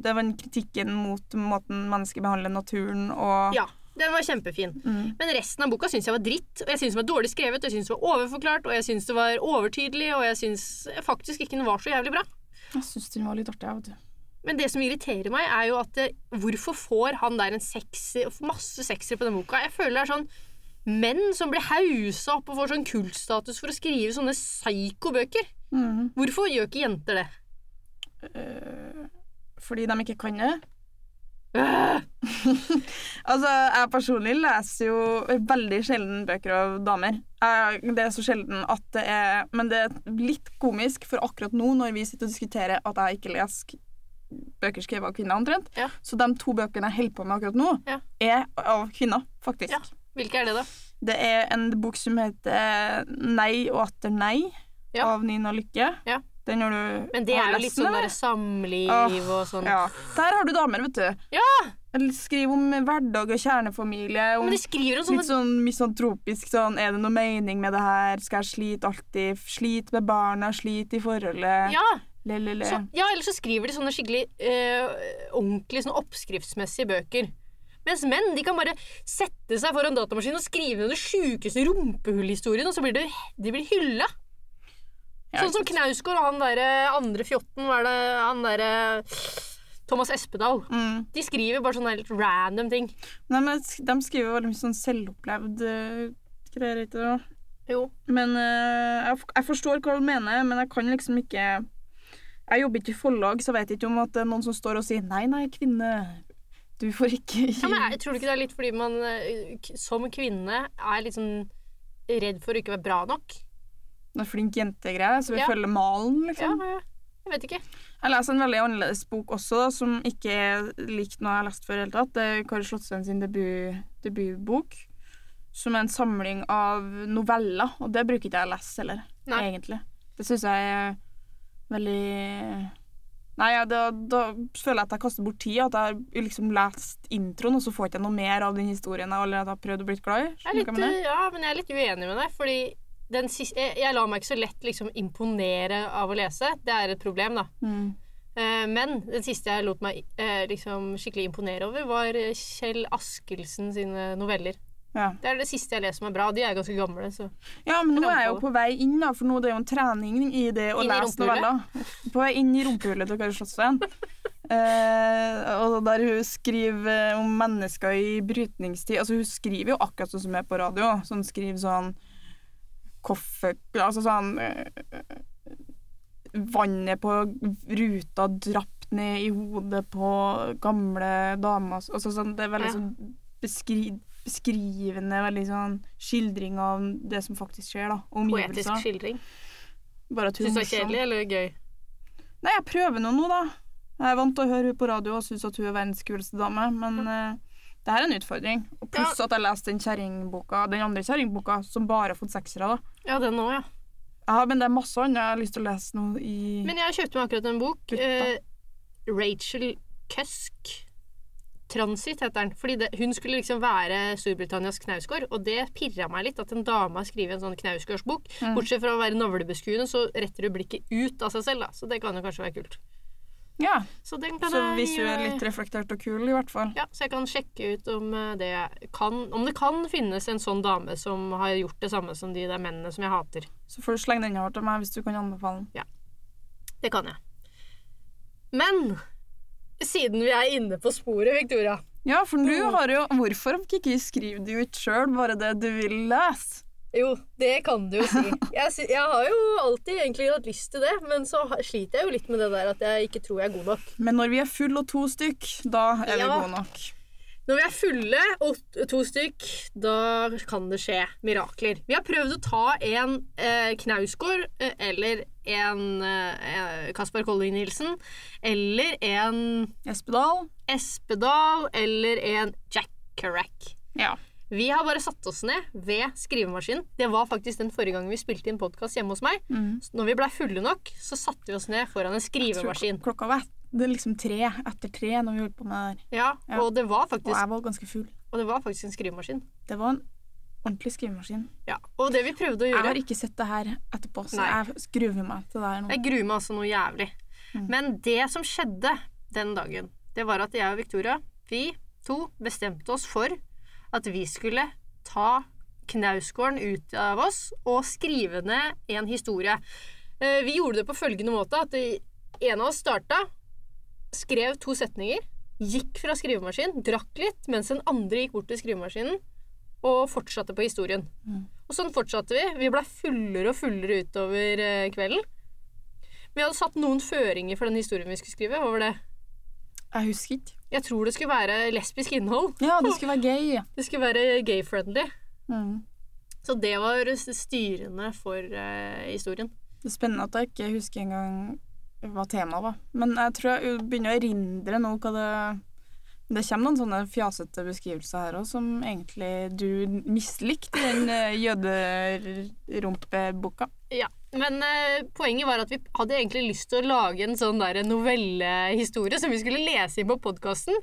Det var en kritikken mot måten mennesker behandler naturen og Ja, den var kjempefin. Mm. Men resten av boka syns jeg var dritt. Og jeg syns den var dårlig skrevet, og jeg syns det var overforklart, og jeg syns det var overtydelig, og jeg syns faktisk ikke den var så jævlig bra. Jeg syns den var litt artig. jeg, Vet du. Men det som irriterer meg, er jo at hvorfor får han der en sekser, masse seksere på den boka? Jeg føler det er sånn menn som blir hausa opp og får sånn kultstatus for å skrive sånne psyko-bøker. Mm. Hvorfor gjør ikke jenter det? Uh, fordi de ikke kan det. Altså, jeg personlig leser jo veldig sjelden bøker av damer. Jeg, det er så sjelden at det er Men det er litt komisk, for akkurat nå, når vi sitter og diskuterer at jeg ikke leser bøker skrevet av kvinner, omtrent, Ja. så de to bøkene jeg holder på med akkurat nå, Ja. er av kvinner, faktisk. Ja. Hvilke er det, da? Det er en bok som heter Nei og atter nei, av Nina Lykke. Ja. Den når du Men det er jo litt sånn der samliv og sånn. Ja. Der har du damer, vet du. Ja! Skriv om hverdag og kjernefamilie. Om Men de skriver om sånne litt sånn misantropisk sånn Er det noe mening med det her? Skal jeg slite alltid? Slite med barna, slite i forholdet? Ja, Le, le, le. så, ja, eller så skriver de sånne skikkelig øh, ordentlig sånn oppskriftsmessige bøker. Mens menn de kan bare sette seg foran datamaskinen og skrive ned de sjukeste rumpehullhistoriene, og så blir det, de hylla. Sånn som. Knausgård og han derre andre fjotten, hva er det han derre Thomas Espedal. Mm. De skriver bare sånne helt random ting. Nei, men de skriver veldig mye sånn selvopplevd uh, greier. Ikke det? Jo. Men uh, jeg, jeg forstår hva du mener, men jeg kan liksom ikke Jeg jobber ikke i forlag, så jeg vet ikke om at det er noen som står og sier 'nei, nei, kvinne, du får ikke Ja, men jeg tror du ikke det er litt fordi man k- som kvinne er litt sånn redd for å ikke være bra nok? Det flink jente-greie, så vi Ja. følger malen, liksom. ja. jeg vet ikke. Jeg leser en veldig annerledes bok også, som ikke er likt noe jeg har lest før i det hele tatt. Det er Kari Slottsveen sin debut, debutbok. Som er en samling av noveller, og det bruker ikke jeg å lese heller, Nei. egentlig. Det syns jeg er veldig Nei, ja, da, da føler jeg at jeg kaster bort tid. At jeg har liksom lest introen, og så får jeg ikke noe mer av den historien jeg allerede har prøvd å bli glad i. Jeg litt, ja, men jeg er litt uenig med deg, fordi siste, jeg, jeg lar meg ikke så lett liksom imponere av å lese. Det er et problem, da. Mm. Uh, men den siste jeg lot meg uh, liksom skikkelig imponere over, var eh, Kjell Askelsen sine noveller. Ja. Det er det siste jeg leser som er bra. De er ganske gamle, så Ja, men nå er jeg jo på vei inn, da, for nå er det jo en trening i det å Inn lese noveller. På vei inn i rumpehullet til Kari Slottsveen. Eh, og der hun skriver om mennesker i brytningstid Altså, hun skriver jo akkurat sånn som er på radio. Så hun skriver sånn Koffe... Altså sånn eh, Vannet på ruta drapt ned i hodet på gamle damer Altså sånn Det er veldig Ja. sånn beskri beskrivende, veldig sånn skildring av det som faktisk skjer, da. Omgivelser. poetisk skildring. Bare at hun Syns du det er kjedelig eller gøy? Nei, jeg prøver nå nå, da. Jeg er vant til å høre henne på radio og syns at hun er verdens kuleste dame, men eh, det her er en utfordring. Og pluss at jeg leste den kjerringboka, den andre kjerringboka, som bare har fått seksere, da. Ja, den òg, ja. Ja, men det er masse annet jeg har lyst til å lese nå i Men jeg kjøpte meg akkurat en bok. Eh, Rachel Cusk. Transit heter den. Fordi det, hun skulle liksom være Storbritannias Knausgård, og det pirra meg litt at en dame har skrevet en sånn Knausgårdsbok. Bortsett fra å være navlebeskuende, så retter du blikket ut av seg selv, da. Så det kan jo kanskje være kult. Ja, Så Så jeg visuelt litt reflektert og kul, i hvert fall. ja, så jeg kan sjekke ut om eh, det kan Om det kan finnes en sånn dame som har gjort det samme som de der mennene som jeg hater. Så får du slenge den over til meg hvis du kan anbefale den. Det kan jeg. Men siden vi er inne på sporet, Victoria Ja, for du har jo Hvorfor ikke skriver det ut sjøl bare det du vil lese? Jo, det kan du jo si. Jeg, jeg har jo alltid egentlig hatt lyst til det, men så sliter jeg jo litt med det der at jeg ikke tror jeg er god nok. Men når vi er full og to stykk, da er vi Ja. gode nok. Når vi er fulle og to stykk, da kan det skje mirakler. Vi har prøvd å ta en eh, Knausgård eh, eller en eh, Kaspar Kolling Nilsen eller en Espedal? Espedal eller en Jack Carrack. Ja. Vi har bare satt oss ned ved skrivemaskinen. Det var faktisk den forrige gangen vi spilte inn podkast hjemme hos meg. Mm. Når vi blei fulle nok, så satte vi oss ned foran en skrivemaskin. Klokka var det er liksom tre etter tre når vi holdt på med det der. Ja, Ja. og det var Og jeg var ganske full. og det var faktisk en skrivemaskin. Det var en ordentlig skrivemaskin. Ja. Og det vi prøvde å gjøre... Jeg har ikke sett det her etterpå, så Nei. jeg gruer meg til det her nå. Jeg gruer meg altså noe jævlig. Mm. Men det som skjedde den dagen, det var at jeg og Victoria, vi to, bestemte oss for at vi skulle ta Knausgården ut av oss og skrive ned en historie. Eh, Vi gjorde det på følgende måte at en av oss starta, skrev to setninger, gikk fra skrivemaskinen, drakk litt, mens den andre gikk bort til skrivemaskinen og fortsatte på historien. Mm. Og sånn fortsatte vi. Vi blei fullere og fullere utover eh, kvelden. Vi hadde satt noen føringer for den historien vi skulle skrive. Var det? Jeg husker ikke. Jeg tror det skulle være lesbisk innhold. Ja, det skulle være gay. Det skulle være gay-friendly. Mm. Så det var styrende for uh, historien. Det er spennende at jeg ikke husker engang hva temaet var. Men jeg tror jeg begynner å erindre nå hva det Det kommer noen sånne fjasete beskrivelser her òg, som egentlig du mislikte i den eh, jøderumpeboka. Ja, Men eh, poenget var at vi hadde egentlig lyst til å lage en sånn der novellehistorie som vi skulle lese inn på podkasten.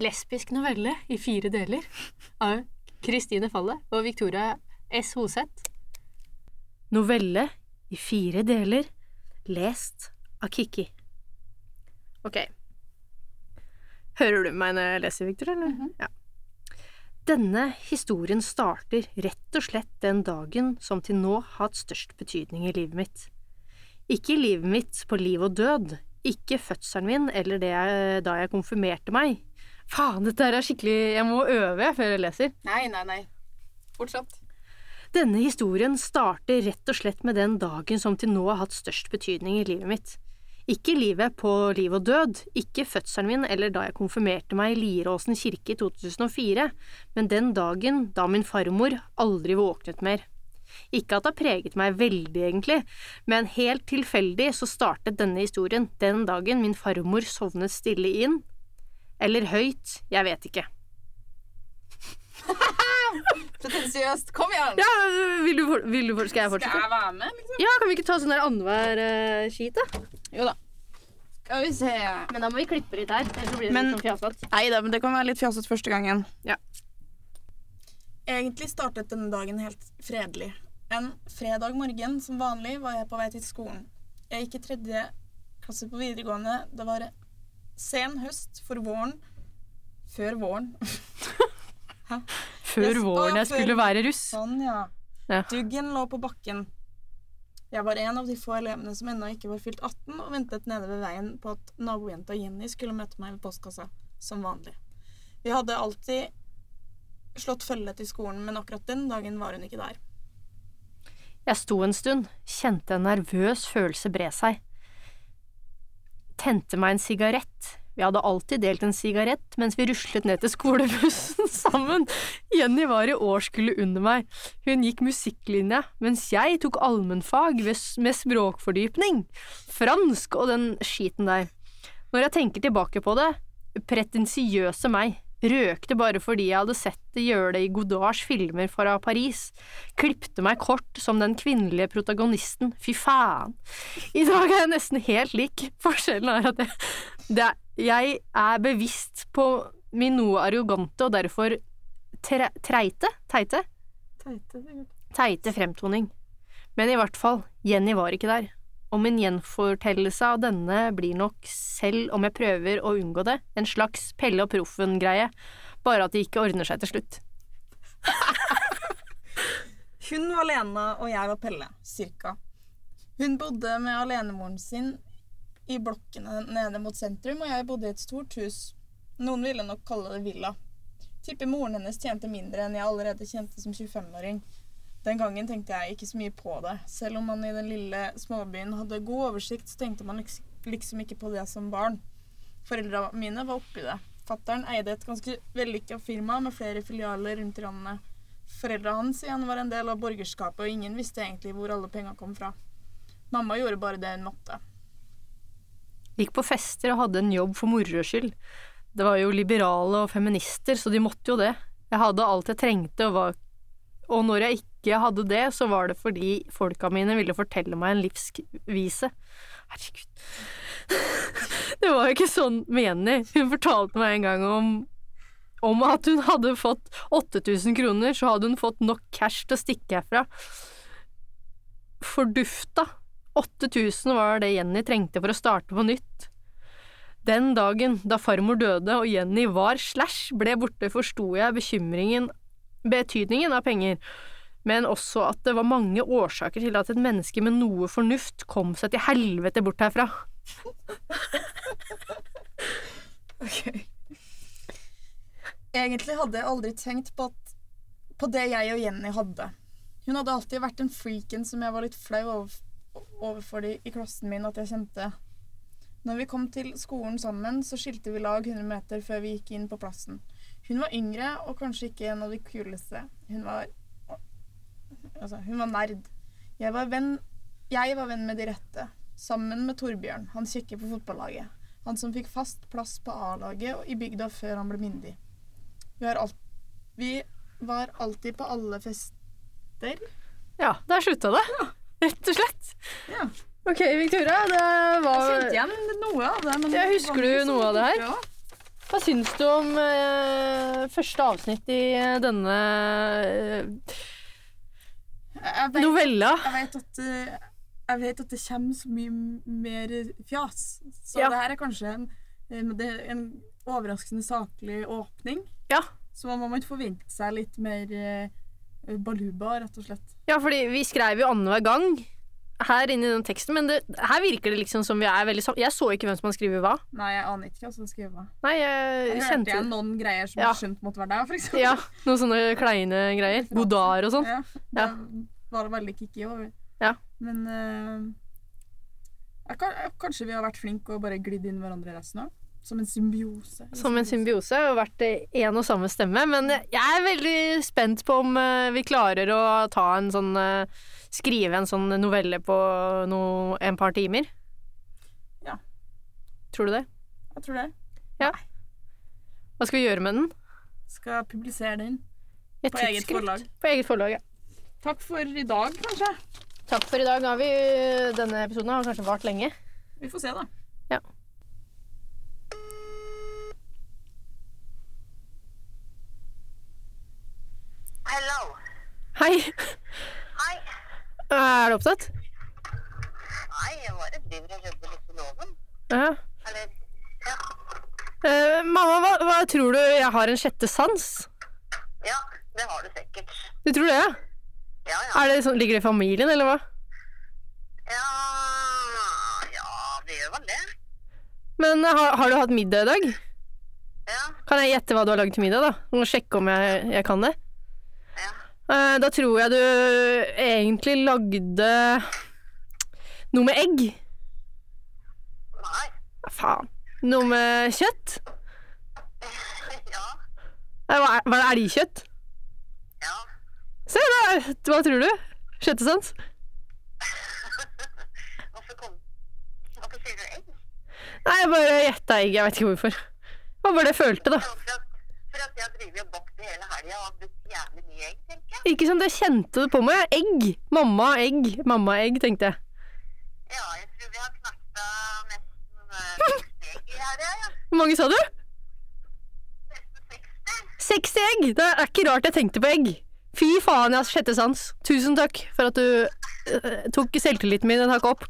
lesbisk novelle i fire deler av Kristine Falle og Victoria S. Hoseth. Novelle i fire deler, lest av Kikki. Ok. Hører du meg når jeg leser, Victor, eller? Ja. Denne historien starter rett og slett den dagen som til nå har hatt størst betydning i livet mitt. Ikke i livet mitt på liv og død, ikke fødselen min eller det jeg, da jeg konfirmerte meg. Faen, dette her er skikkelig Jeg må øve før jeg leser. Nei, nei, nei. Fortsatt. Denne historien starter rett og slett med den dagen som til nå har hatt størst betydning i livet mitt. Ikke livet på liv og død, ikke fødselen min eller da jeg konfirmerte meg i Lieråsen kirke i 2004, men den dagen da min farmor aldri våknet mer. Ikke at det har preget meg veldig, egentlig, men helt tilfeldig så startet denne historien den dagen min farmor sovnet stille inn. Eller høyt, jeg vet ikke. Pretensiøst. Kom igjen! Ja, vil du, vil du, skal jeg fortsette? Skal jeg være med, liksom? Ja, kan vi ikke ta sånn der annenhver uh, skit, da? Jo da. Skal vi se Men da må vi klippe litt her, ellers så blir det Men- litt sånn fjasete. Nei da, men det kan være litt fjasete første gangen. Ja. Egentlig startet denne dagen helt fredelig. En fredag morgen som vanlig var jeg på vei til skolen. Jeg gikk i tredje klasse på videregående. Det var sen høst for våren. Før våren. Før våren å, jeg før- skulle være russ. Sånn, ja. Ja. Duggen lå på bakken. Jeg var en av de få elevene som ennå ikke var fylt 18, og ventet nede ved veien på at nabojenta Jenny skulle møte meg ved postkassa, som vanlig. Vi hadde alltid slått følge til skolen, men akkurat den dagen var hun ikke der. Jeg sto en stund, kjente en nervøs følelse bre seg. Tente meg en sigarett. Vi hadde alltid delt en sigarett mens vi ruslet ned til skolebussen sammen. Jenny var i årskullet under meg. Hun gikk musikklinja, mens jeg tok allmennfag med språkfordypning. Fransk og den skiten der. Når jeg tenker tilbake på det, pretensiøse meg, Røkte bare fordi jeg hadde sett det gjøre det i Godards filmer fra Paris. Klippte meg kort som den kvinnelige protagonisten. Fy faen. I dag er jeg nesten helt lik. Forskjellen er at jeg, det er, jeg er bevisst på min noe arrogante og derfor tre, treite, teite, Teite, teite fremtoning. Men i hvert fall, Jenny var ikke der. Og min gjenfortellelse av denne blir nok, selv om jeg prøver å unngå det, en slags Pelle og Proffen-greie, bare at det ikke ordner seg til slutt. Hun var Lena, og jeg var Pelle. Cirka. Hun bodde med alenemoren sin i blokkene nede mot sentrum, og jeg bodde i et stort hus. Noen ville nok kalle det villa. Tipper moren hennes tjente mindre enn jeg allerede kjente som 25-åring. Den gangen tenkte jeg ikke så mye på det. Selv om man i den lille småbyen hadde god oversikt, så tenkte man liksom ikke på det som barn. Foreldra mine var oppi det. Fattern eide et ganske vellykka firma med flere filialer rundt i landet. Foreldra hans igjen var en del av borgerskapet, og ingen visste egentlig hvor alle penga kom fra. Mamma gjorde bare det hun måtte. Gikk på fester og hadde en jobb for moro skyld. Det var jo liberale og feminister, så de måtte jo det. Jeg hadde alt jeg trengte, og, var... og når jeg ikke hadde det, så var det fordi folka mine ville fortelle meg en livsvise. Herregud. Det var jo ikke sånn menig. Hun fortalte meg en gang om om at hun hadde fått 8000 kroner, så hadde hun fått nok cash til å stikke herfra. Fordufta. 8000 var det Jenny trengte for å starte på nytt. Den dagen da farmor døde og Jenny var slash ble borte, forsto jeg betydningen av penger, men også at det var mange årsaker til at et menneske med noe fornuft kom seg til helvete bort herfra. Egentlig hadde jeg aldri tenkt på, at, på det jeg og Jenny hadde. Hun hadde alltid vært den freaken som jeg var litt flau over, overfor de i klassen min at jeg kjente. Når vi kom til skolen sammen, så skilte vi lag 100 meter før vi gikk inn på plassen. Hun var yngre og kanskje ikke en av de kuleste. Hun var Altså, hun var nerd. Jeg var venn, jeg var venn med de rette. Sammen med Torbjørn, han kjekke på fotballaget. Han som fikk fast plass på A-laget og i bygda før han ble myndig. Vi, har alt, vi var alltid på alle fester. Ja, der slutta det. Rett og slett. Ja. Ok, Victoria, det Jeg var kjente igjen noe av det. Men Ja, husker du noe av det her? Hva syns du om eh, første avsnitt i eh, denne eh, Jeg vet, novella? jeg vet at eh, jeg vet at det kommer så mye mer fjas. Så Ja. det her er kanskje en, en, en overraskende saklig åpning. Ja. Så man må ikke forvente seg litt mer eh, baluba, rett og slett. Ja, fordi vi skrev jo annenhver gang her inne i den teksten, men det, her virker det liksom som vi er veldig sammen. Jeg så ikke hvem som har skrevet hva. Nei, jeg aner ikke hvem som har skrevet. Nei, jeg, Jeg hørte kjente igjen noen greier som Ja. jeg skjønte måtte være deg, for eksempel. Ja, noen sånne kleine greier. Godard og sånn. Ja, det Ja. var veldig kicky over. Ja. Men uh, jeg, kanskje vi har vært flinke og bare glidd inn i hverandre resten av? Som en symbiose. Som en symbiose og vært én og samme stemme. Men jeg er veldig spent på om eh, vi klarer å ta en sånn eh, Skrive en sånn novelle på no, en par timer. Ja. Tror du det? Jeg tror det. Hva skal vi gjøre med den? Skal publisere den. Et På eget forlag. På eget forlag, ja. Takk for i dag, kanskje. Takk for i dag. Har vi, denne episoden har kanskje vart lenge. Vi får se, da. Hello. Hei! Hei. Er du opptatt? Nei, jeg bare driver og jobber litt i loven. Ja. Eller, ja. Eh, mamma, hva, hva tror du jeg har en sjette sans? Ja, det har du sikkert. Du tror det? ja? Ja, ja. Det sånn, ligger det i familien, eller hva? Ja, ja, det gjør vel det. Men eh, har, har du hatt middag i dag? Ja, Kan jeg gjette hva du har lagd til middag, da? Må sjekke om jeg, jeg kan det? Eh, da tror jeg du egentlig lagde noe med egg. Nei. Hva faen? Noe med kjøtt? Ja, Hva Var, var det elgkjøtt? ja. Se da! Hva tror du? Kjøttesans? Hvorfor kom... Hvorfor sier du egg? Nei, jeg bare gjetta egg. Jeg vet ikke hvorfor. Det var bare det jeg følte, da. For at, jeg har brukt jævlig mye egg, tenker jeg. Ikke sant, jeg kjente det på meg. Egg. Mamma, egg. Mamma-egg, tenkte jeg. Ja, jeg tror vi har knakta nesten eh, 60 egg i helga, ja. Hvor mange sa du? Nesten 60. 60 egg! Det er ikke rart jeg tenkte på egg. Fy faen, jeg har sjette sans. Tusen takk for at du eh, tok selvtilliten min et hakk opp.